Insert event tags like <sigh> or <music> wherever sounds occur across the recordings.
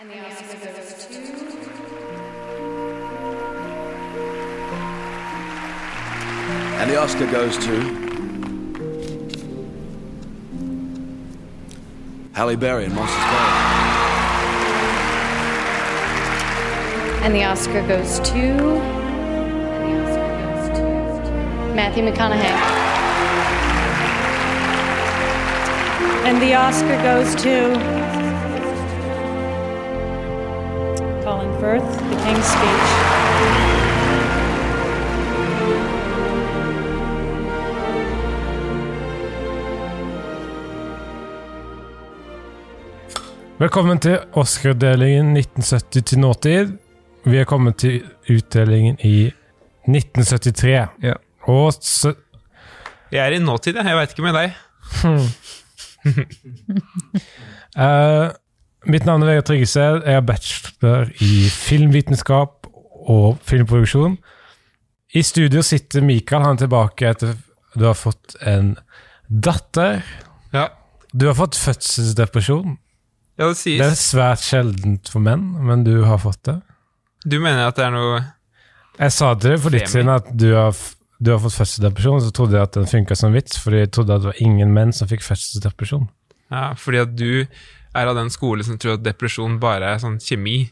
And the Oscar goes to. And the Oscar goes to Halle Berry in Monsters Ball. And the Oscar goes to. And the Oscar goes to. Matthew McConaughey. And the Oscar goes to The King's Speech. Velkommen til Oscar-delingen 1970 til nåtid. Vi er kommet til utdelingen i 1973. Ja. Og så, Jeg er i nåtid, jeg. Jeg veit ikke med deg. <laughs> eh, mitt navn er Vegard Tryggeseid. Jeg har bachelor i filmvitenskap og filmproduksjon. I studio sitter Mikael. Han er tilbake etter du har fått en datter. Ja. Du har fått fødselsdepresjon. ja, det sies. Det er svært sjeldent for menn, men du har fått det. Du mener at det er noe Jeg sa til deg for ditt siden at du har, du har fått fødselsdepresjon, så trodde jeg at den funka som vits, fordi jeg trodde at det var ingen menn som fikk fødselsdepresjon. Ja, fordi at du er av den skole som tror at depresjon bare er sånn kjemi.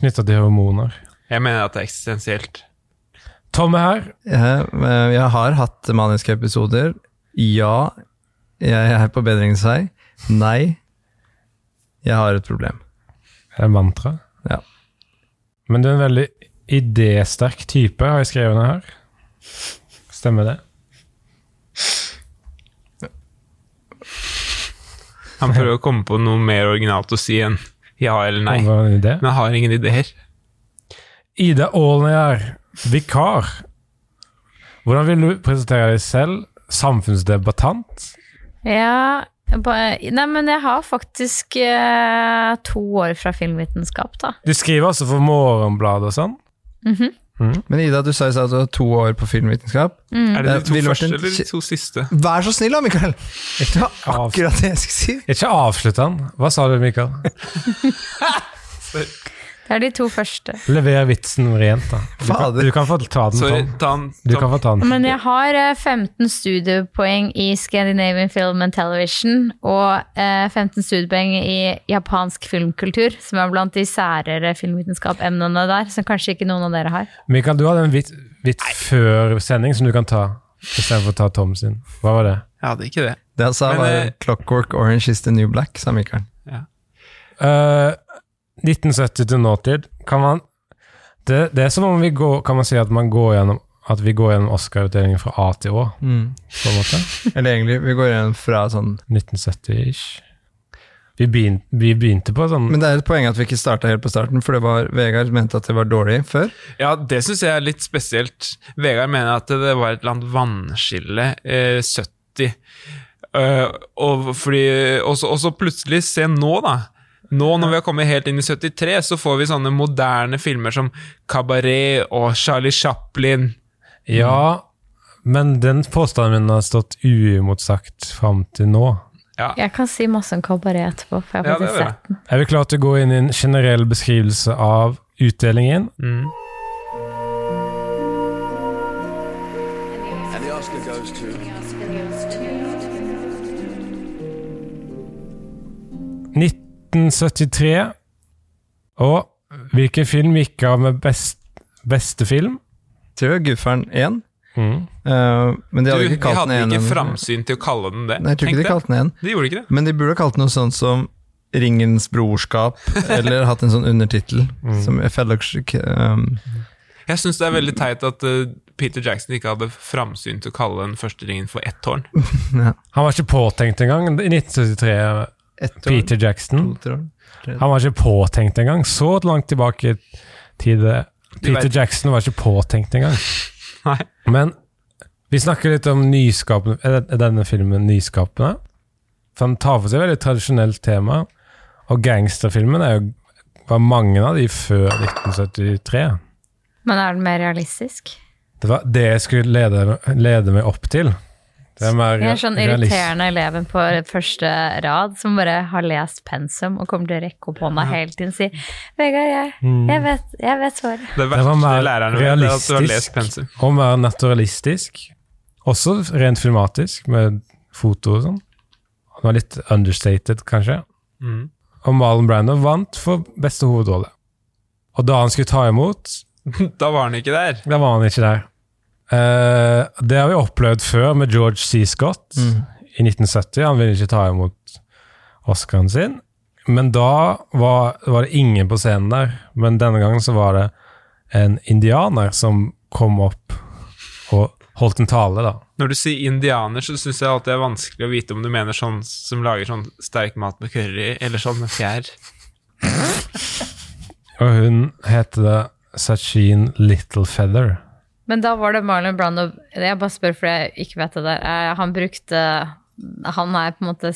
Knytta til hormoner. Jeg mener at det er eksistensielt. Tom er her. Jeg, eh, jeg har hatt maniske episoder. Ja, jeg er på bedringens vei. Nei, jeg har et problem. Det er mantra. Ja. Men du er en veldig idésterk type, har jeg skrevet ned her. Stemmer det? Han prøver å komme på noe mer originalt å si enn ja eller nei. Men han har ingen ideer. Ida Aalnejær. Vikar. Hvordan vil du presentere deg selv? Samfunnsdebattant? Ja Nei, men jeg har faktisk eh, to år fra filmvitenskap, da. Du skriver altså for Morgenbladet og sånn? Men Ida, du sa i stad at du har to år på filmvitenskap. Er det de to ville første eller de to siste? Vær så snill da, Mikael! Det var akkurat det jeg skulle si. Ikke avslutt den. Hva sa du, Mikael? <laughs> Det er de to første. Lever vitsen rent, da. Du kan, du kan få ta den, Sorry, Tom. Du kan få ta den. Men jeg har eh, 15 studiepoeng i Scandinavian Film and Television og eh, 15 studiepoeng i japansk filmkultur, som er blant de særere filmvitenskap-emnene der, som kanskje ikke noen av dere har. Mikael, du hadde en vits, vits før sending som du kan ta, istedenfor å ta Tom sin. Hva var det? Jeg hadde ikke det. Det han sa var eh, 'Clockwork Orange is the new black', sa Mikael. Eh, 1970 til nåtid. Kan man det, det er som om vi går Kan man si at man går gjennom At vi går gjennom Oscar-utdelingen fra A til Å, Mm. på en måte? Eller egentlig, vi går igjen fra sånn 1970-ish. Vi, begyn, vi begynte på sånn Men det er et poeng at vi ikke starta helt på starten, for det var Vegard mente at det var dårlig før. Ja, det syns jeg er litt spesielt. Vegard mener at det var et eller annet vannskille. Eh, 70. Uh, og, fordi, og, så, og så plutselig, se nå, da. Nå når vi har kommet helt inn i 73, så får vi sånne moderne filmer som Cabaret og Charlie Chaplin. Ja, men den påstanden min har stått uimotsagt fram til nå. Ja, Jeg kan si masse om kabaret etterpå, for jeg har faktisk ja, sett den. Er vi klare til å gå inn i en generell beskrivelse av utdelingen? mm. And the Oscar goes to The Oscar goes to. 1973. Og hvilken film gikk av med best, beste film? Tror jeg Gufferen 1. Mm. Uh, men de hadde du, ikke kalt hadde den 1. ikke framsyn til å kalle den det. Nei, jeg tror ikke de kalte den 1. De gjorde ikke det. Men de burde kalt den noe sånt som Ringens brorskap, <laughs> eller hatt en sånn undertittel. Som fellowship um, Jeg syns det er veldig teit at eh, Peter Jackson ikke hadde framsyn til å kalle den første ringen for ett tårn. <laughs> Han var ikke påtenkt engang i 1973. Peter Jackson. to år. Han var ikke påtenkt engang. Så langt tilbake i tid. Peter Jackson var ikke påtenkt engang. <laughs> Nei. Men vi snakker litt om nyskapende er denne filmen nyskapende? For han tar for seg et veldig tradisjonelt tema. Og gangsterfilmen er jo var mange av de før 1973. Men er den mer realistisk? Det var det jeg skulle lede, lede meg opp til. Det er mer Jeg er sånn irriterende eleven på første rad som bare har lest pensum og kommer til å rekke opp hånda hele tiden og si Vegard, jeg, Mm. jeg, vet, jeg vet svaret. Det Det var verste mer læreren vet, er at du har lest realistisk pensum. og mer naturalistisk. Også rent filmatisk, med foto og sånn. Det var litt understated, kanskje. Mm. Og Malin Brando vant for beste hovedrolle. Og da han skulle ta imot, <laughs> Da var han ikke der. da var han ikke der. Eh, det har vi opplevd før med George C. Scott i 1970. Han ville ikke ta imot Oscaren sin. Men da var, var det ingen på scenen der. Men denne gangen så var det en indianer som kom opp og holdt en tale, da. Når du sier indianer, så syns jeg alltid det er vanskelig å vite om du mener sånn som lager sånn sterk mat med curry, eller sånn med fjær. Og hun heter Sachin Littlefeather. Men da var det Marlon Brando Jeg bare spør for jeg ikke vet det der. Eh, Han brukte han er på en måte,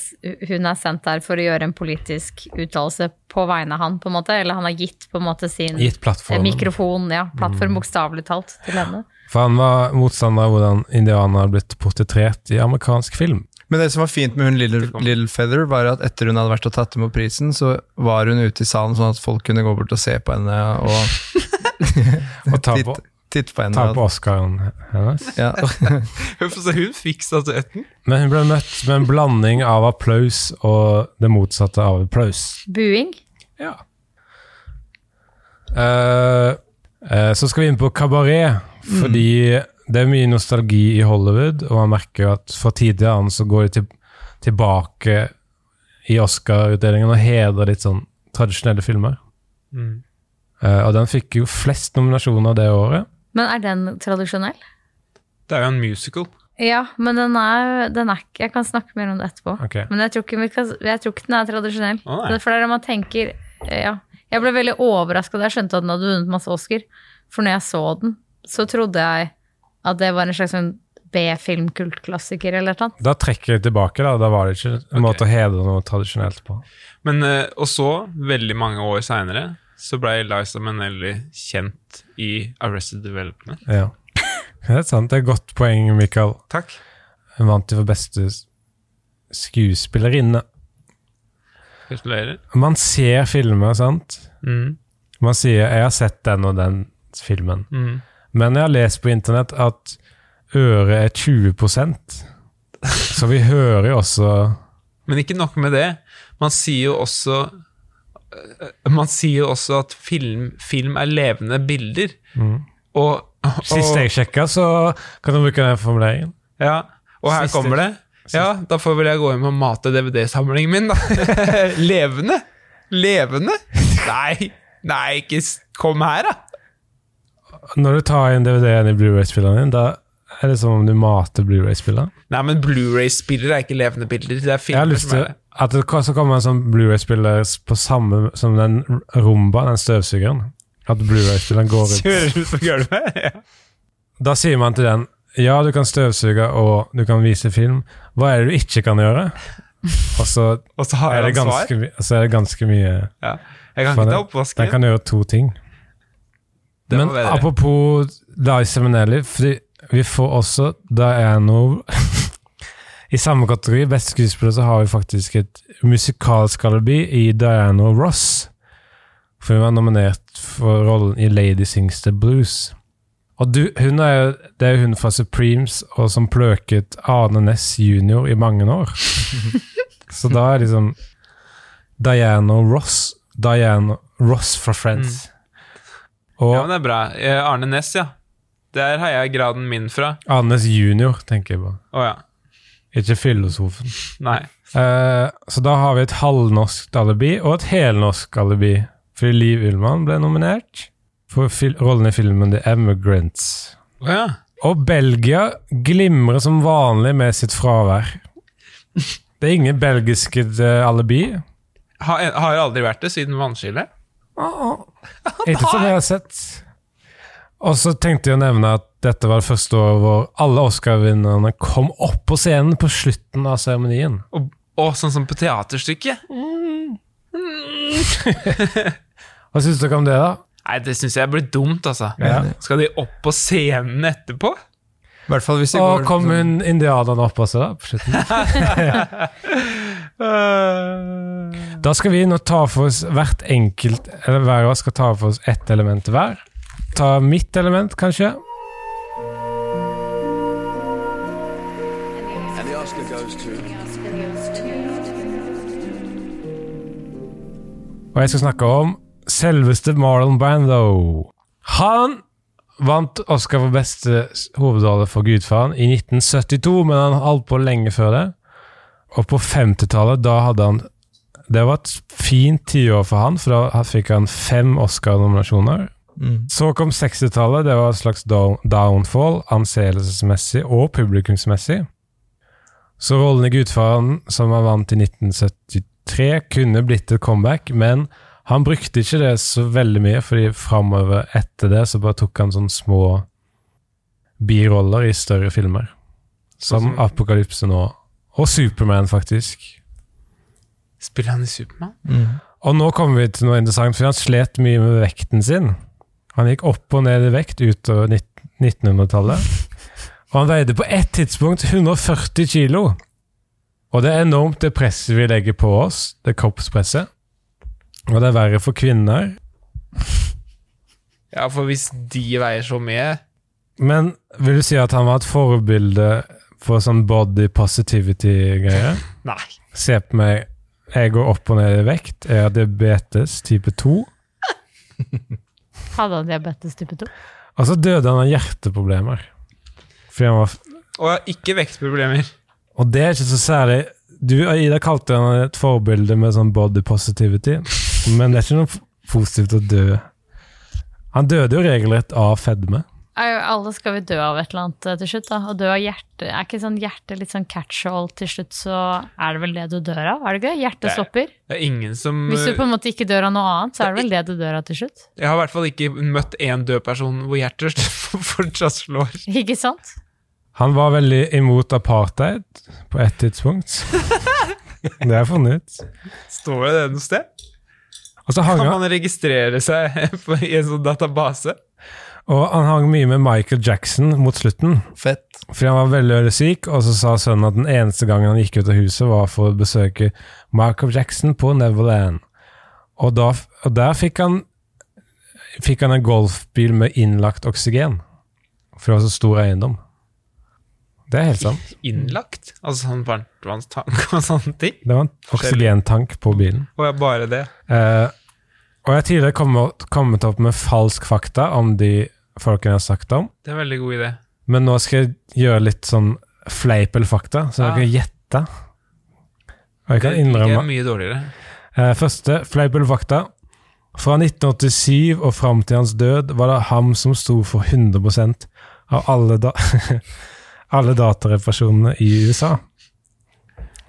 Hun er sendt der for å gjøre en politisk uttalelse på vegne av han, på en måte? Eller han har gitt på en måte sin Gitt plattformen. mikrofon, ja, plattform bokstavelig talt, til henne? For han var motstander av hvordan indianere har blitt portrettert i amerikansk film. Men det som var fint med hun Little, Little Feather, var at etter hun hadde vært og tatt imot prisen, så var hun ute i salen sånn at folk kunne gå bort og se på henne og <laughs> Og ta på, titte på henne. ta på Oscaren hennes. Ja. <laughs> Så hun fikk statuetten. Men hun ble møtt med en blanding av applaus og det motsatte av applaus. Buing? Ja. Uh, uh, så skal vi inn på kabaret, fordi det er mye nostalgi i Hollywood, og man merker at fra tid til annen så går de til, tilbake i Oscar-utdelingen og hedrer litt sånn tradisjonelle filmer. Mm. Uh, og den fikk jo flest nominasjoner det året. Men er den tradisjonell? Det er jo en musical. Ja, men den er, den er ikke Jeg kan snakke mer om det etterpå. Okay. Men jeg tror, ikke, vi kan- jeg tror ikke den er tradisjonell. Oh, nei. For det er det man tenker Ja. Jeg ble veldig overraska da jeg skjønte at den hadde vunnet masse Oscar. For når jeg så den, så trodde jeg at det var en slags sånn B-filmkultklassiker eller noe. Da trekker jeg tilbake, da. Da var det ikke en okay. måte å hedre noe tradisjonelt på. Men, eh, og så, veldig mange år seinere, så ble Liza Manelli kjent i Arrested Development. Ja. Det er sant. Det er et godt poeng, Mikael. Takk. Hun vant jo for beste skuespillerinne. Gratulerer. Man ser filmer, sant? Mm. Man sier 'jeg har sett den og den filmen'. Mm. Men jeg har lest på internett at øret er 20% Så vi hører jo også Men ikke nok med det. Man sier jo også Man sier jo også at film, film er levende bilder. Og, og Sist jeg sjekka, så kan du bruke den formuleringen. Ja, og her Siste- kommer det. Ja, da får vel jeg gå hjem og mate DVD-samlingen min, da. <laughs> Levende! Levende? Nei, nei, ikke Kom her, da! Når du tar inn DVD-en i Blu-ray-spilleren din, da er det som om du mater Blu-ray-spilleren. Nei, men Blu-ray-spillere er ikke levende bilder. Det er Jeg har filmer lyst til at det så kommer en sånn Blu-ray-spiller på samme som den Rumba, den støvsugeren. At Blu-ray-spilleren går ut. Kjører ut på gulvet. <laughs> Ja. Da sier man til den ja, du kan støvsuge og du kan vise film. Hva er det du ikke kan gjøre? Og så <laughs> Og så har er det ganske, så er det ganske mye Ja. Jeg kan ikke ta den- oppvasken. Den kan gjøre to ting. Men apropos Liza Minnelli, fordi vi får også Diano <laughs> I samme kategori, beste skuespiller, så har vi faktisk et musikalsk alibi i Diana Ross. For hun var nominert for rollen i Lady Sings the Blues. Og du, hun er jo, det er jo hun fra Supremes, og som pløket Arne Næss jr. i mange år. <laughs> Så da er liksom Diana Ross Diana Ross fra Friends. Og Ja, men det er bra. Eh, Arne Næss, ja. Der har jeg graden min fra. Annes junior, tenker jeg på. Oh, ja. Ikke filosofen. Nei. Eh, så da har vi et halvnorskt alibi og et helnorsk alibi. Fordi Liv Ullmann ble nominert for rollen i filmen The Emigrants. Oh, ja. Og Belgia glimrer som vanlig med sitt fravær. Det er ingen belgiske eh, alibi. Har, har aldri vært det siden vannskillet. Ikke som jeg har sett. Og så tenkte jeg å nevne at dette var det første året hvor alle Oscar-vinnerne kom opp på scenen på slutten av seremonien. Og, og sånn som på teaterstykket. <laughs> Hva syns dere om det, da? Nei, det syns jeg blir dumt, altså. Ja. Skal de opp på scenen etterpå? I hvert fall hvis de Og går kom hun indianerne opp også, da? På slutten. <laughs> Da skal vi nå ta for oss hvert enkelt Eller hver av oss skal ta for oss ett element hver. Ta mitt element, kanskje. Og jeg skal snakke om selveste Marlon Brando. Han vant Oscar for beste hovedrolle for Gudfaren i 1972, men han holdt på lenge før det. Og på 50-tallet, da hadde han Det var et fint tiår for han, for da fikk han fem Oscar-nominasjoner. Mm. Så kom 60-tallet, det var et slags downfall, anseelsesmessig og publikumsmessig. Så rollen i Gudfaren, som han vant i 1973, kunne blitt et comeback, men han brukte ikke det så veldig mye, fordi framover etter det så bare tok han sånne små biroller i større filmer. Som Apokalypse nå, og Superman, faktisk. Spiller han i Supermann? Mm. Og nå kommer vi til noe interessant, for han slet mye med vekten sin. Han gikk opp og ned i vekt utover 1900-tallet. Og han veide på ett tidspunkt 140 kilo. Og det er enormt det presset vi legger på oss, det kroppspresset. Og det er verre for kvinner. Ja, for hvis de veier så mye Men vil du si at han var et forbilde for sånn body positivity-greier? Nei. Se på meg, jeg går opp og ned i vekt, jeg har diabetes type 2. <laughs> Hadde han diabetes type 2? Og så døde han av hjerteproblemer. Fordi han var Og jeg har ikke vektproblemer. Og det er ikke så særlig Du, Ida, kalte han et forbilde med sånn body positivity, men det er ikke noe positivt å dø. Han døde jo regelrett av fedme. Alle skal vi dø av et eller annet eh, til slutt, da. Og dø av hjerte Er ikke sånn hjerte litt sånn catch-all til slutt, så er det vel det du dør av? Er det ikke? Hjertet Det er- stopper. Det er ingen som Hvis du på en måte ikke dør av noe annet, så er det vel det du dør av til slutt. Jeg har i hvert fall ikke møtt én død person hvor hjertet <laughs> fortsatt slår. Ikke sant? Han var veldig imot apartheid på et tidspunkt. <laughs> Det har jeg funnet ut. Står det det noe sted? Og så hang Kan han, man registrere seg <laughs> i en sånn database? Og han hang mye med Michael Jackson mot slutten. Fett. Fordi han var veldig veldig syk, og så sa sønnen at den eneste gangen han gikk ut av huset, var for å besøke Michael Jackson på Neverland. Og, da, og der fikk han, fikk han en golfbil med innlagt oksygen. For det var så stor eiendom. Det er helt sant. Innlagt? Altså sånn varmtvannstank og sånne ting? Det var en oksygentank på bilen. Og bare det. Eh, og jeg har tidligere kommet, kommet opp med falsk fakta om de folkene jeg har sagt om. Det er en veldig god idé. Men nå skal jeg gjøre litt sånn fleip eller fakta, så dere kan gjette. Og jeg kan Det er innrømme mye dårligere. eh, Første, fleip eller fakta. Fra 1987 og fram til hans død var det ham som sto for 100% av alle, da <laughs> alle datareparasjonene i USA.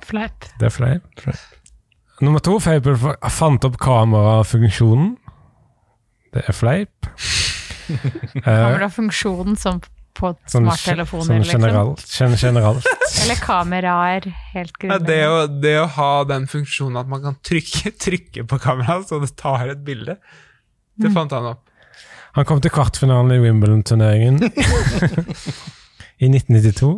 Fleip. Det er fleip. fleip. Nummer to, fleip. Fant opp kamerafunksjonen. Det er fleip. <laughs> Eh, Kamerafunksjonen som på smarttelefoner, sånn liksom. generelt. Gen generelt. <laughs> Eller kameraer, helt Ja, det, det å ha den funksjonen at man kan trykke, <laughs> trykke på kameraet så det tar et bilde, det Mm. fant han opp. Han kom til kvartfinalen i Wimbledon-turneringen i 1992.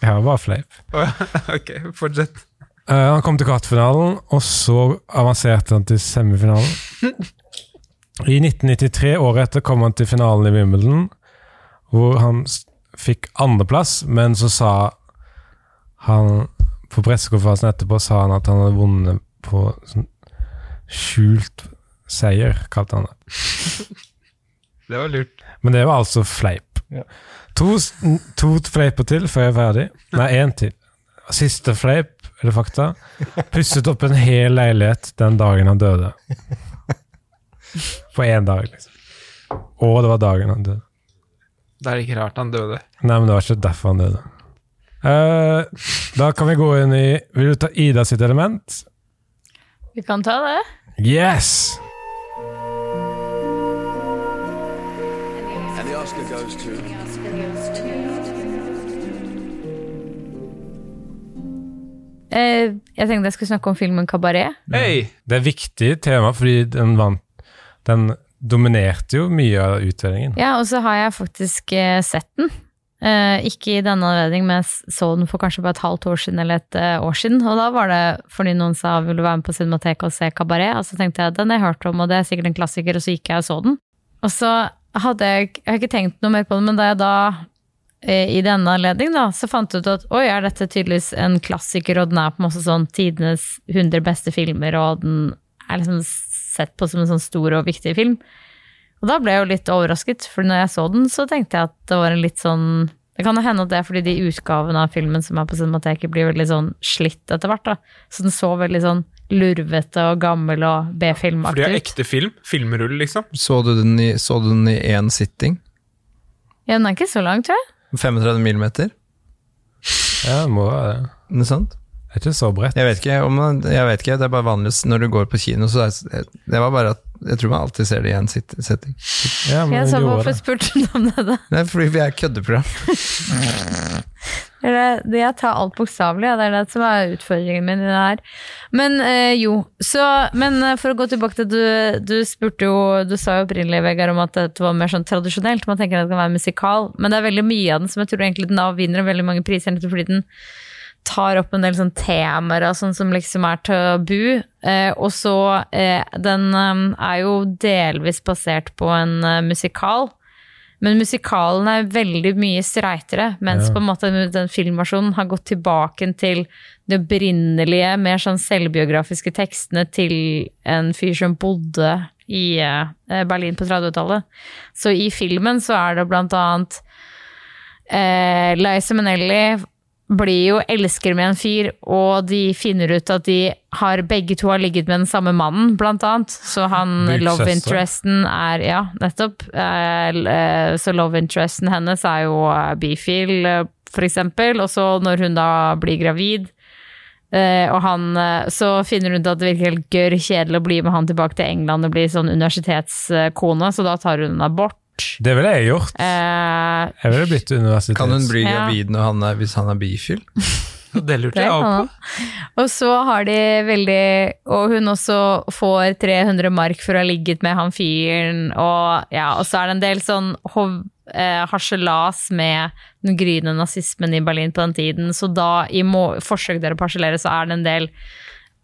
Ja, det var fleip. <laughs> Ok, fortsett. Uh, han kom til kvartfinalen, og så avanserte han til semifinalen. I 1993, året etter, kom han til finalen i Wimbledon, hvor han fikk andreplass, men så sa han På pressekonferansen etterpå sa han at han hadde vunnet på sånn skjult seier, kalte han det. <laughs> Det var lurt. Men det var altså fleip. Ja. To, to fleiper til før jeg er ferdig. Nei, én til. Siste fleip, eller fakta. Pusset opp en hel leilighet den dagen han døde. På én dag, liksom. Og det var dagen han døde. Da er det ikke rart han døde. Nei, men det var ikke derfor han døde. Uh, da kan vi gå inn i Vil du ta Ida sitt element? Vi kan ta det. Yes! Oscar goes to. Eh, jeg tenkte jeg skulle snakke om filmen Kabaret. Hey! Det er et viktig tema, fordi den vant Den dominerte jo mye av utdelingen. Ja, og så har jeg faktisk eh, sett den. Eh, ikke i denne anledning, men jeg så den for kanskje bare et halvt år siden eller et år siden. Og da var det fordi noen sa vil du være med på Cinemateket og se Kabaret, og så tenkte jeg den har jeg hørt om, og det er sikkert en klassiker, og så gikk jeg og så den. Og så hadde jeg, jeg har ikke tenkt noe mer på det, men da jeg da eh, i denne anledning da, så fant jeg ut at oi, er dette tydeligvis en klassiker, og den er på en måte sånn tidenes 100 beste filmer, og den er liksom sett på som en sånn stor og viktig film. Og da ble jeg jo litt overrasket, for når jeg så den, så tenkte jeg at det var en litt sånn Det kan jo hende at det er fordi de utgavene av filmen som er på Cinemateket, blir veldig sånn slitt etter hvert, da. Så den så veldig sånn lurvete og gammel og For det er ekte film. Filmrull, liksom. Så du den i, så du den i én sitting? Ja, den er ikke så lang, tror jeg. 35 millimeter? Ja, det må være det. Noe sånt? Det er ikke så bredt. Jeg vet ikke, om man, jeg vet ikke, det er bare vanlig når du går på kino, så er, det var bare at jeg tror man alltid ser det i én sit- setting. Ja, men Jeg sa hvorfor spurte du om det, da? Det er fordi vi er køddeprogram. <laughs> Eller, det jeg tar alt bokstavelig, ja, det er det som er utfordringen min i det her. Men øh, jo, så Men eh, for å gå tilbake til du, du spurte jo Du sa jo opprinnelig, Vegard, om at det var mer sånn tradisjonelt. Man tenker at det kan være musikal, men det er veldig mye av den som jeg tror egentlig den vinner, vinner veldig mange priser, nettopp fordi den tar opp en del sånn temaer og sånn som liksom er tabu. Eh, og så eh, Den eh, er jo delvis basert på en eh, musikal. Men musikalen er veldig mye streitere, mens Ja. på en måte den filmversjonen har gått tilbake til de opprinnelige, mer sånn selvbiografiske tekstene til en fyr som bodde i eh, Berlin på 30-tallet. Så i filmen så er det blant annet eh, Liza Minnelli blir jo elsker med en fyr, og de finner ut at de har begge to har ligget med den samme mannen, blant annet. Så han Big love interesten er Ja, nettopp. Eh, eh, så love interesten hennes er jo eh, bifil, for eksempel. Og så når hun da blir gravid, og han Så finner hun ut at det virker helt gørr kjedelig å bli med han tilbake til England og bli sånn universitetskone, så da tar hun abort. Det ville jeg gjort. Eh, Jeg ville blitt universitets... Kan hun bli Ja. gravid når han er, hvis han er bifil? <laughs> Det lurte jeg òg på. Og så har de veldig Og hun også får 300 mark for å ha ligget med han fyren, og ja, og så er det en del sånn hov, eh, harselas med den gryende nazismen i Berlin på den tiden, så da i må, forsøk dere på å harselere, så er det en del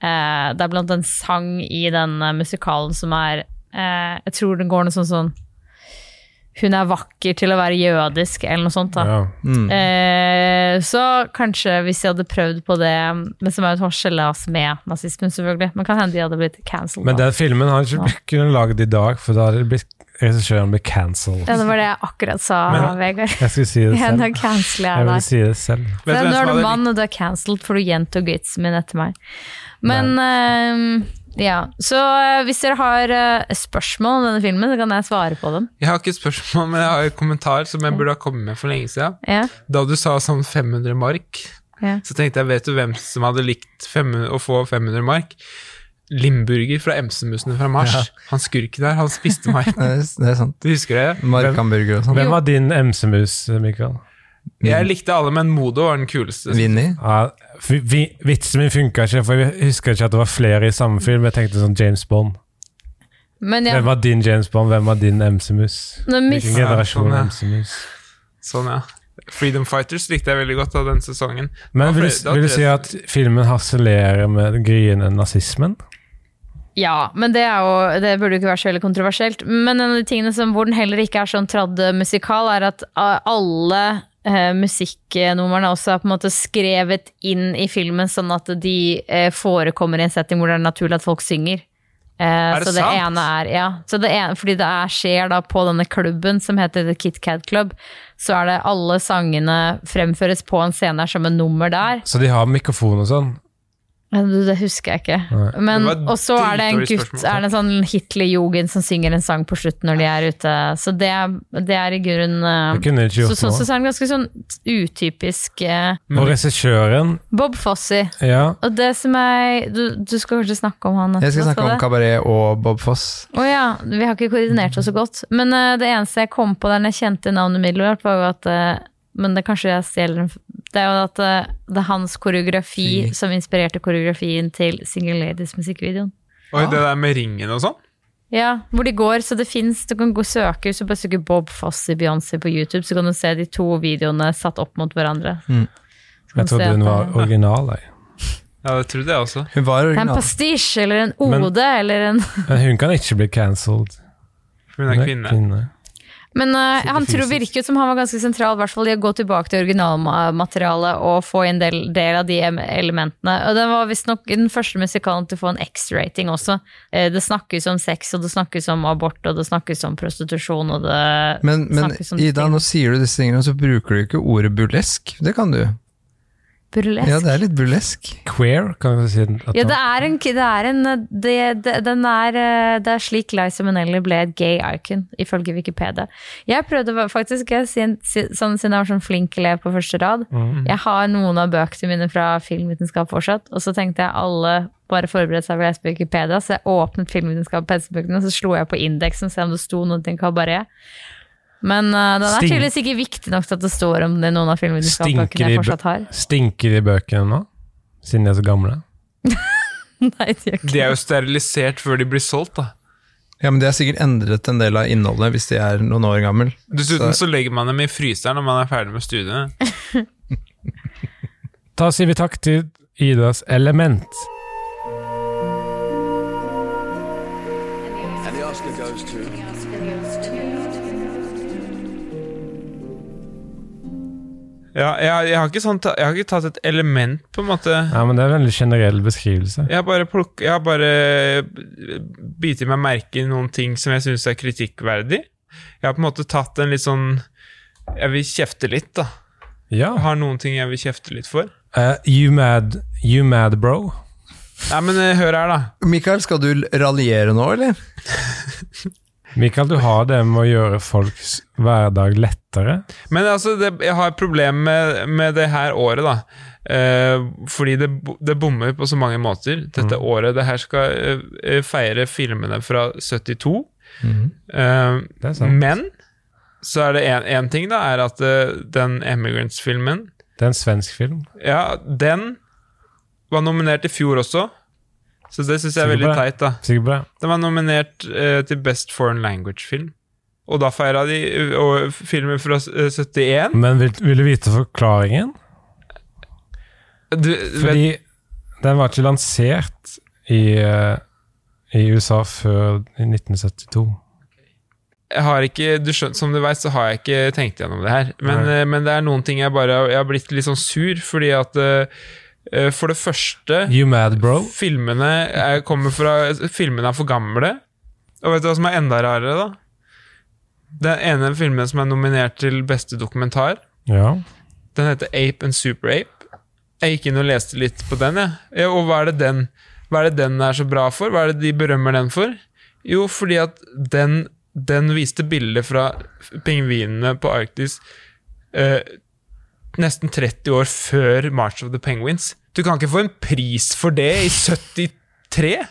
eh, Det er blant en sang i den eh, musikalen som er eh, Jeg tror den går noe sånn sånn Hun er vakker til å være jødisk, eller noe sånt. da. Ja. Mm. Eh, så kanskje hvis jeg hadde prøvd på det, men som er et harselas med nazismen, selvfølgelig. Men kan hende de hadde blitt cancelled. Men den filmen har ikke kunnet lagd i dag, for da hadde regissøren blitt cancelled. Ja, det var det jeg akkurat sa, Men- Vegard. Jeg skulle si det Ja, selv. nå canceler Jeg jeg vil si det selv. Nå er du mann, og du er cancelled, for du gjentok vitsen min etter meg. Men ja, så eh, hvis dere har eh, spørsmål om denne filmen, så kan jeg svare på dem. Jeg har ikke spørsmål, men jeg har en kommentar som jeg burde ha kommet med for lenge siden. Ja, Da du sa sånn 500 mark, ja. så tenkte jeg, vet du hvem som hadde likt 500, å få 500 mark? Limburger fra Emsemusene fra Mars. Ja. Han skurken der, han spiste meg. <laughs> Det er, det er sant. Du husker det? Markhamburger og sånn. Hvem var din MC-mus, Mikael? Jeg likte alle, men Modo var den kuleste. Vinni? Ja, vi, vi, vitsen min funka ikke, for jeg husker ikke at det var flere i samme film. Jeg tenkte sånn James Bond. Men ja, Hvem var din James Bond, hvem var din MC-mus? Hvilken generasjon Ja, sånn, ja. MC-mus? Sånn, ja. Freedom Fighters likte jeg veldig godt av den sesongen. Men vil, for vil du si at filmen harselerer med gryende nazismen? Ja, men det, er jo, det burde jo ikke være så veldig kontroversielt. Men en av de tingene som, hvor den heller ikke er sånn tradd musikal, er at uh, alle uh, musikknumrene også er på en måte skrevet inn i filmen, sånn at de uh, forekommer i en setting hvor det er naturlig at folk synger. Eh, Er det så det sant? ene er, ja, så det ene, fordi det er, skjer da på denne klubben som heter The Kit Kat Club, så er det alle sangene fremføres på en scene som en nummer der. Så de har mikrofon og sånn? Det husker jeg ikke. Men, og så er det en gutt, er det en sånn Hitlerjugend som synger en sang på slutten når de er ute. Så det, er- det er i grunnen eh, ikke så, gjort så, så, er den ganske sånn utypisk eh, Og regissøren, Bob Fossi. ja. Og det som er Du, du skal kanskje snakke om han Jeg skal snakke om? Kabaret og Bob Foss. Å ja, vi har ikke koordinert oss så godt. Men eh, det eneste jeg kom på der når jeg kjente navnet umiddelbart, var jo at eh, Men det kanskje jeg stjeler den Det er jo at eh, det er hans koreografi Fy. som inspirerte koreografien til Single Ladies musikkvideoen. Oi, det der med ringen og sånn? Ja, hvor de går, så det fins Du kan gå og søke, hvis du bare søker Bob i Beyoncé på YouTube, så kan du se de to videoene satt opp mot hverandre. Mm. Jeg trodde hun var original. Jeg. Ja, det trodde jeg også. Hun var Det er en pastisje, pastisj eller en Men- ode eller en Men hun kan ikke bli cancelled. For hun er kvinne. Men uh, han tror virket som han var ganske sentral, i hvert fall i å gå tilbake til originalmaterialet og få en del, del av de elementene. Og det var visstnok den første musikalen til å få en X-rating også. Eh, Det snakkes om sex, og det snakkes om abort, og det snakkes om prostitusjon, og det Men, men snakkes om Ida, ting. nå sier du disse tingene, og så bruker du ikke ordet burlesk. Det kan du. Burlesk. Ja, det er litt burlesk. Queer, kan vi si. Ja, det er en, det er en det, det, den er, eh, det er slik Liza Minnelli ble et gay icon, ifølge Wikipedia. Jeg prøvde faktisk, jeg, siden, sånn, siden jeg var sånn flink elev på første rad, jeg har noen av bøkene mine fra filmvitenskap fortsatt, og så tenkte jeg alle bare forberedte seg for å lese Wikipedia, så jeg åpnet filmvitenskap på pensebøkene, så slo jeg på indeksen, se om det sto noe til kabaret. Men uh, den er Stink. tydeligvis ikke viktig nok til at det står om det i noen av filmvitenskapsbøkene jeg i fortsatt har. Stinker de bøkene nå? Siden de er så gamle? <laughs> Nei, det er ikke De er jo sterilisert før de blir solgt, da. Ja, men De har sikkert endret en del av innholdet hvis de er noen år gammel. Dessuten Så- så legger man dem i fryseren når man er ferdig med studiene. <laughs> Da sier vi takk til Idas Element. Ja, jeg, jeg, har ikke sånn, ta- jeg har ikke tatt et element, på en måte. Ja, men Det er en veldig generell beskrivelse. Jeg har bare, pluk, jeg har bare bitt meg merke i noen ting som jeg syns er kritikkverdig. Jeg har på en måte tatt en litt sånn Jeg vil kjefte litt, da. Ja. Jeg har noen ting jeg vil kjefte litt for. Uh, you mad, you mad bro? Nei, men eh, hør her, da. Mikael, skal du raljere nå, eller? <laughs> Mikael, du har det med å gjøre folks hverdag lettere. Men altså, det, jeg har et problem med, med det her året, da. Eh, fordi det, det bommer på så mange måter. Dette året det her skal eh, feire filmene fra 72. Eh, Det er sant. men så er det én ting, da, er at eh, den Emigrants-filmen Det er en svensk film. Ja, den var nominert i fjor også. Så det syns jeg er veldig teit, da. Den var nominert eh, til Best Foreign Language-film. Og da feira de eh, og filmer fra eh, 71. Men vil, vil du vite forklaringen? Du, vet, Fordi den var ikke lansert i, eh, i USA før i 1972. jeg har ikke, du skjønner, Som du veit, så har jeg ikke tenkt gjennom det her. Men, eh, men det er noen ting jeg bare Jeg har blitt litt sånn sur, fordi at eh, eh, For det første You mad bro? Filmene er, fra Filmene er for gamle. Og vet du hva som er enda rarere, da? Den ene filmen som er nominert til beste dokumentar, Ja. den heter Ape and Super Ape. Jeg gikk inn og leste litt på den, jeg. Ja, og hva er det den Hva er det den er så bra for? Hva er det de berømmer den for? Jo, fordi at den, den viste bilder fra pingvinene på Arktis eh, nesten 30 år før March of the Penguins. Du kan ikke få en pris for det i 73?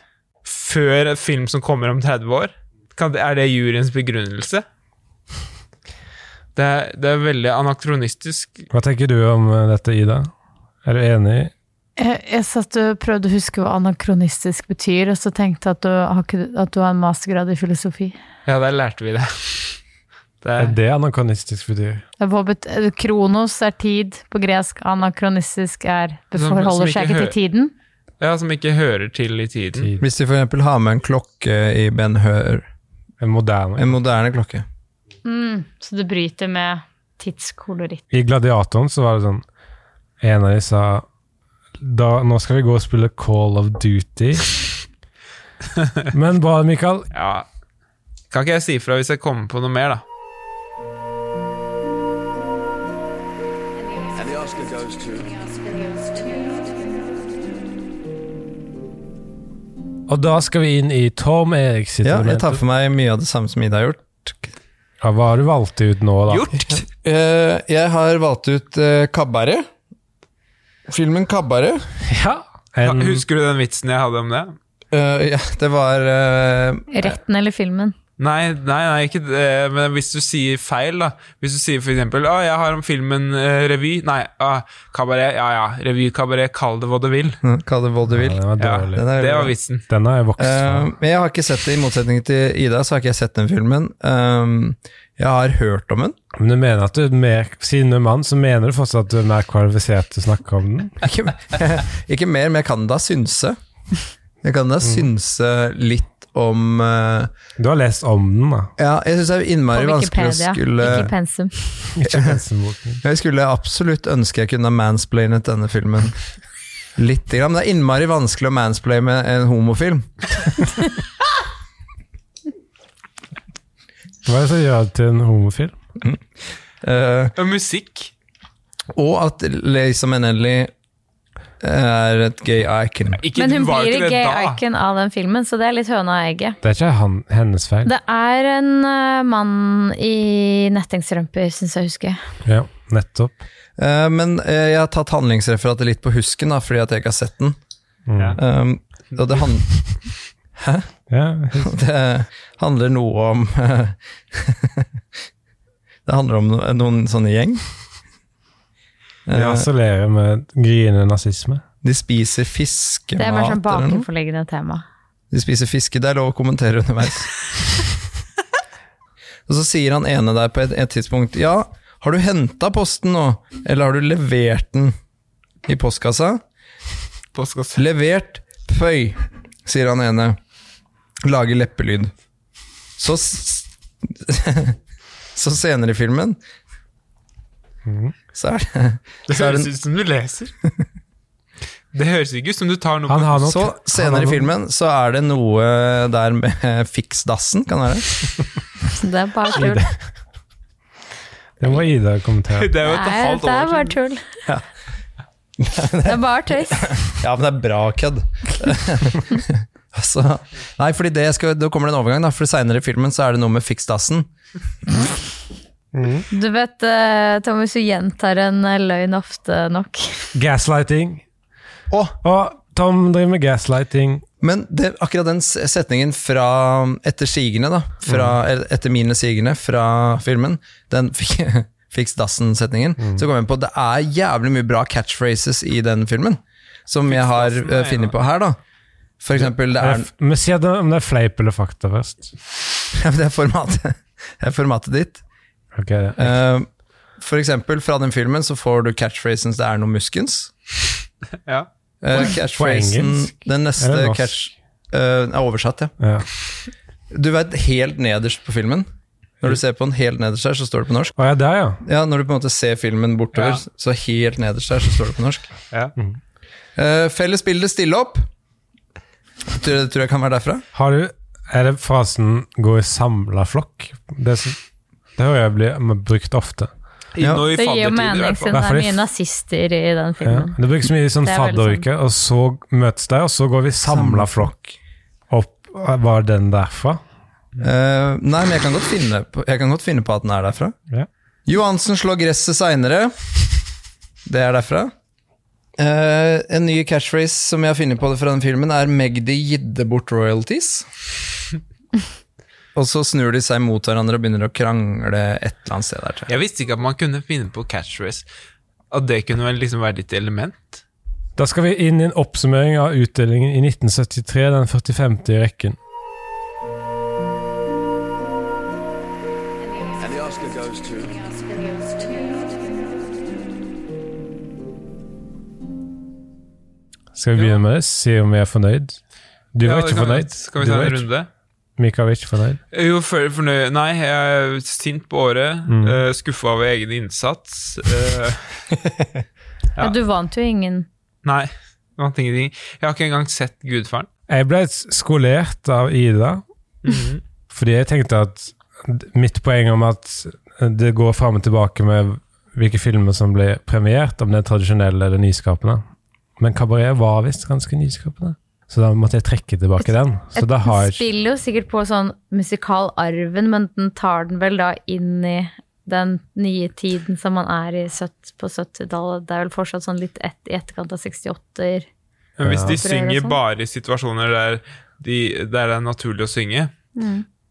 Før en film som kommer om 30 år? Kan, det- er det juryens begrunnelse? Det er, det er veldig anakronistisk. Hva tenker du om eh, dette, Ida? Er du enig? Jeg, jeg satt og prøvde å huske hva anakronistisk betyr, og så tenkte jeg at du at du har en mastergrad i filosofi. Ja, der lærte vi det. Det Er det anakronistisk betyr? Det var kronos er tid på gresk, anakronistisk er det forholder seg ikke til tiden. ja, som ikke hører til i tiden. Tid. Hvis de f.eks. har med en klokke i Ben Hør, En moderne. en moderne klokke Mm, så det bryter med tidskoloritt. I Gladiatoren så var det sånn En av de sa da, Nå skal vi gå og spille Call of Duty. <laughs> Men hva, Mikael. Ja. Kan ikke jeg si fra hvis jeg kommer på noe mer, da? Oscar goes to. Og da skal vi inn i Tom Erik sitt Ja, jeg tar for meg mye av det samme som Ida har gjort. Ja, hva har du valgt ut nå, da? Gjort! Uh, <laughs> jeg har valgt ut uh, Kabaret. Filmen Kabaret. Ja. En, Husker du den vitsen jeg hadde om det? Uh, ja, det var eh, Retten eller filmen? Nei, nei, nei, ikke det. Men hvis du sier feil, da. Hvis du sier for eksempel Å, jeg har om filmen eh, revy. Nei, ah, kabaret. Ja ja, revy, kabaret, kall det hva du vil. Kall det hva du vil. Ja, det, var Ja. Den er- det var vitsen. Den har jeg vokst Eh, fra. men jeg har ikke sett det, i motsetning til Ida, så har ikke jeg sett den filmen. Um, jeg har hørt om den. Men du mener at du er mer, siden du er mann, så mener du fortsatt at du er mer kvalifisert til å snakke om den? <laughs> Ikke, <laughs> ikke mer, men jeg kan da synse. Jeg kan da synse litt om eh, Du har lest om den, da. Ja, jeg syns det er På innmari vanskelig å Wikipedia, skulle ikke pensum. <laughs> Ikke penselboken. <laughs> Jeg skulle absolutt ønske jeg kunne ha mansplainet denne filmen. Litt, grann, men det er innmari vanskelig å mansplaine en homofilm. <laughs> Hva er det som gjør det til en homofilm? Eh, Og musikk. og at Lisa Menelli er et gay icon. Ikke, Men hun blir ikke det gay da. icon av den filmen, så det er litt høna og egget. Det er ikke han, hennes feil. Det er en uh, mann i nettingstrømper, syns jeg husker. Ja, nettopp. Uh, men uh, jeg har tatt handlingsreferatet litt på husken, da, fordi at jeg ikke har sett den. Mm. Um, og det, han, <laughs> Ja, <laughs> det handler noe om <laughs> Det handler om no- noen sånne gjeng. Vi Eh, harselerer med gryende nazisme. de spiser Det er bare sånn bakenforliggende tema. De spiser fiske, det er lov å kommentere underveis. <laughs> og så sier han ene der på et, et tidspunkt Ja, har du henta posten nå, eller har du levert den i postkassa? postkassa. Levert, pøy, sier han ene. Lager leppelyd. Så s- <laughs> Så senere i filmen så er det, Det så er høres ut som du leser. Det høres ikke ut som du tar noe Han har nok, Så senere i filmen så er det noe der med <laughs> fiksdassen, kan være? <laughs> Det er bare tull. Det må Ida kommentere. Det er jo et Nei, halvt det er bare tull. tull. <laughs> Det er bare tøys. Ja, men det er bra kødd. altså, nei, fordi det skal, Da kommer det en overgang, da, for senere i filmen så er det noe med fiksdassen. Du vet, eh, Thomas, du gjentar en eh, løgn ofte nok. <laughs> Gaslighting. Oh. Og Tom driver med gaslighting. Men det, akkurat den setningen fra etter sigende, da, fra, mm. etter mine sigende fra filmen, den Fiks <laughs> dassen-setningen, så kom jeg på at det er jævlig mye bra catchphrases i den filmen, som jeg har uh, funnet på her, da. For eksempel, det er, Men Si om det er fleip eller fakta først. <laughs> det er formatet, det er formatet ditt. Ok, ja. Eh, for eksempel, fra den filmen så får du catchphrasen 'det er noe muskens'. <laughs> Ja. Uh, catchphrasen, den neste catch uh, er oversatt, ja. ja. Du vet, helt nederst på filmen, når du ser på den helt nederst der, så står det på norsk. Å ja, der, ja. Ja, når du på en måte ser filmen bortover, Ja. så helt nederst der, så står det på norsk. Ja. Eh, felles bilde, stille opp. Tror, det tror jeg kan være derfra. Har du Er det frasen 'gå i samla flokk'? Det, som- det hører jeg blir brukt ofte. Ja. I Det gir jo mening, siden det er mye nazister i den Ja. filmen. Det brukes mye i sånn Det er fadderuke, og så møtes de, og så går vi samla flokk opp. Var den derfra? Uh, nei, men jeg kan, godt finne på, jeg kan godt finne på at den er derfra. Ja. Johansen slår gresset seinere. Det er derfra. Uh, en ny catchphrase som jeg har funnet på fra den filmen, er 'Magdi gidde bort royalties'. Og så snur de seg mot hverandre og begynner å krangle et eller annet sted der. tror jeg. Jeg visste ikke at man kunne finne på catchphrase. At det kunne vel liksom være ditt element. Da skal vi inn i en oppsummering av utdelingen i 1973, den 45. i rekken. Skal vi begynne med det? Se om vi er fornøyd? Du var Ja, ikke fornøyd? Skal vi ta en ikke- runde? Ikke fornøyd? Jo, for, fornøyd Nei, jeg er sint på året. Mm. Uh, Skuffa over egen innsats. Uh, <laughs> Ja, du vant jo ingen nei, jeg vant ingenting. Jeg har ikke engang sett Gudfaren. Jeg ble skolert av Ida, Mhm. fordi jeg tenkte at mitt poeng om at det går fram og tilbake med hvilke filmer som blir premiert, om det er tradisjonelle eller nyskapende. Men Kabaret var visst ganske nyskapende, så da måtte jeg trekke tilbake den. Så da har Den spiller jo sikkert på sånn musikalarven, men den tar den vel da inn i den nye tiden som man er i på 70-tallet. Det er vel fortsatt sånn litt et, i etterkant av 68-er. Men hvis de synger sånn. bare i situasjoner der, de, der det er naturlig å synge,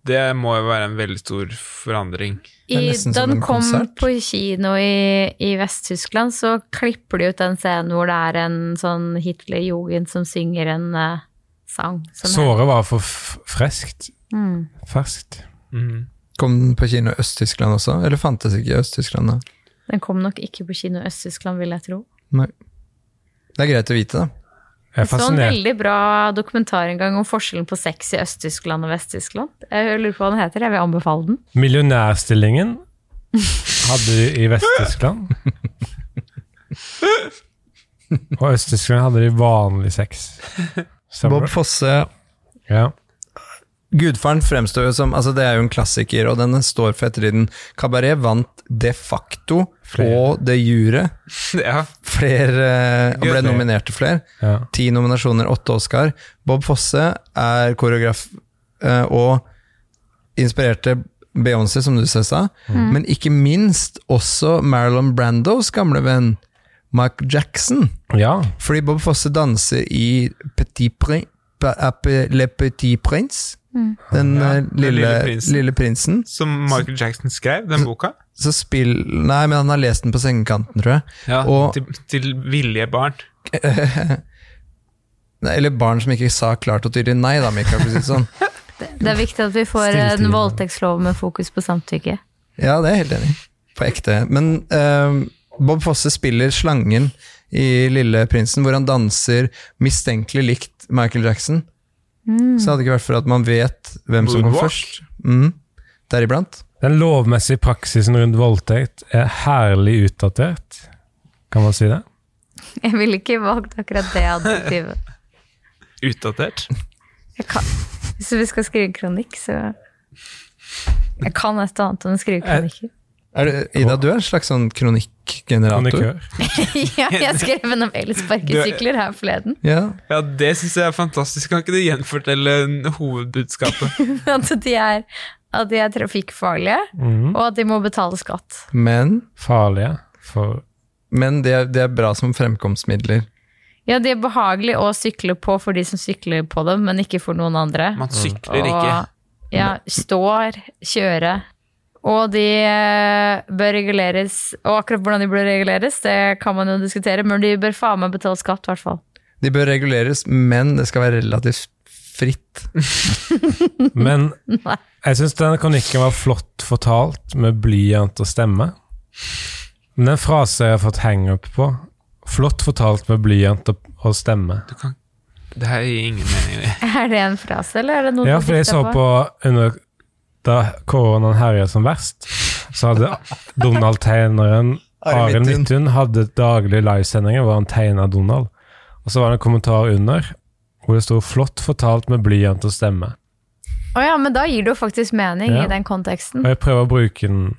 Det må jo være en veldig stor forandring. I, da den kom konsert. på kino i, i Vest-Tyskland, så klipper de ut den scenen hvor det er en sånn Hitler-jugend som synger en uh, sang. Såret var for f- friskt. Mm. Ferskt. Mm. Kom den på kino i Øst-Tyskland også? Eller fantes ikke i Øst-Tyskland da? Den kom nok ikke på kino i Øst-Tyskland, vil jeg tro. Nei. Det er greit å vite, da. Jeg er så en veldig bra dokumentar en gang om forskjellen på sex i Øst-Tyskland og Vest-Tyskland. Jeg lurer på hva den heter, jeg vil anbefale den. Millionærstillingen <laughs> hadde de i Vest-Tyskland. Og Øst-Tyskland hadde de vanlig sex. Stemmer Bob? Fosse Ja. Gudfaren fremstår jo som altså Det er jo en klassiker, og den står for ettertiden. Kabaret vant de facto Flere. og de jure Ja. flere Og ble nominert til flere. ja. Ti nominasjoner, åtte Oscar. Bob Fosse er koreograf eh, og inspirerte Beyoncé, som du sa, men ikke minst også Marilyn Brandos gamle venn Mark Jackson. ja. Fordi Bob Fosse danser i Petit Prince, Le Petit Prince. Den Ja, eh, lille, lille prinsen. lille prinsen. Som Michael Jackson skrev, den boka. Så spill Nei, men han har lest den på sengekanten, tror jeg. Ja, Og- til, til villige barn. <laughs> Eller barn som ikke sa klart og tydelig nei, da, Mikael. For å si det sånn. <laughs> Det er viktig at vi får Stilltiende. en voldtektslov med fokus på samtykke. Ja, det er jeg helt enig i. På ekte. Men uh, Bob Fosse spiller slangen i Lille prinsen, hvor han danser mistenkelig likt Michael Jackson. Så hadde det ikke vært for at man vet hvem som kom først. Mm. Deriblant. Den lovmessige praksisen rundt voldtekt er herlig utdatert. Kan man si det? <laughs> Jeg ville ikke valgt akkurat det adjektivet. <laughs> Utdatert. Jeg kan, hvis vi skal skrive kronikk, så Jeg kan et annet enn å skrive kronikker. Er det, Ida, du er en slags sånn kronikkgenerator. <laughs> <laughs> Ja, jeg skrev en om elsparkesykler her forleden. Ja. Ja, det syns jeg er fantastisk. Kan ikke du gjenfortelle hovedbudskapet? <laughs> At de er, at de er trafikkfarlige, mm. og at de må betale skatt. Men, Farlige for men det, er, de er bra som fremkomstmidler. Ja, de er behagelige å sykle på for de som sykler på dem, men ikke for noen andre. Man sykler ikke. Og ja, står, kjøre. Og de eh, bør reguleres, og akkurat hvordan de bør reguleres, det kan man jo diskutere, men de bør faen meg betale skatt, i hvert fall. De bør reguleres, men det skal være relativt fritt. <laughs> Men jeg syns denne kronikken var flott fortalt, med blyant og stemme. Men den frase jeg har fått hangup på Flott fortalt med blyant og, og stemme. Du kan, det her gir ingen mening. <laughs> Er det en frase, eller er det noe Ja, du for jeg så på under Da koronaen herja som verst, så hadde Donald-tegneren Arild Midthun. Hadde daglige livesendinger hvor han tegna Donald. Og så var det en kommentar under hvor det sto 'flott fortalt med blyant og stemme'. Å ja, men da gir det jo faktisk mening Ja. i den konteksten. Og jeg prøver å bruke den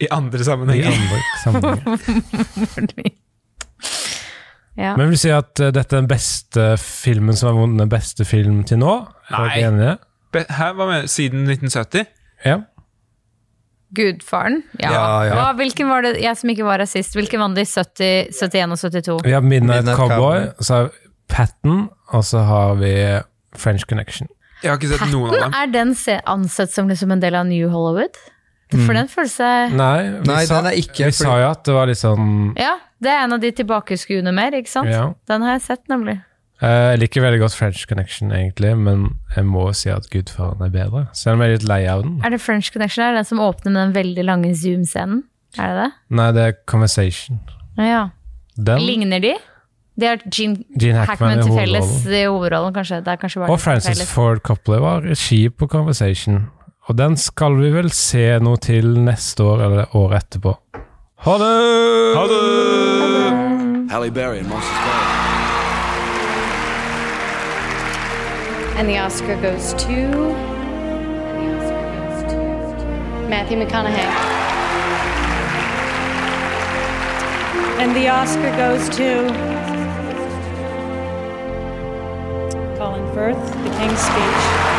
I andre i andre sammenhenger. <laughs> Ja. Men vil du si at eh, dette er den beste filmen som har vunnet beste film til nå? Er Nei. dere Her, hva med siden 1970? Ja. Gudfaren? Ja. Ja, ja. Hva, hvilken var det jeg som ikke var rasist. Hvilken vant de? 70, 71 og 72? Vi har Midnight, Midnight Cowboy, Cowboy. så har vi Patten, og så har vi French Connection. Jeg har ikke sett noen av dem. Er den se- ansett som liksom en del av New Hollywood? For den føler seg Nei, vi, Nei, sa, den er ikke, vi fordi- sa jo at det var litt sånn Ja, det er en av de tilbakeskuende mer, ikke sant? Ja. Den har jeg sett, nemlig. Eh, Jeg liker veldig godt French Connection, egentlig, men jeg må si at Gudfaren er bedre. Selv om jeg er litt lei av den. Er det French Connection? Er det den som åpner med den veldig lange zoom-scenen? Er det det? Nei, det er Conversation. Ja, Ja. Den Ligner de? De har Gene Gene Hackman, Hackman til felles i hovedrollen, kanskje. Det er kanskje bare Og Francis. Ford Coppola var regi på Conversation. Og den skal vi vel se noe til neste år eller året etterpå. Ha det! Ha det! Halle Berry And the Oscar goes to. Matthew McConaughey. And the Oscar goes to Colin Firth, The King's Speech.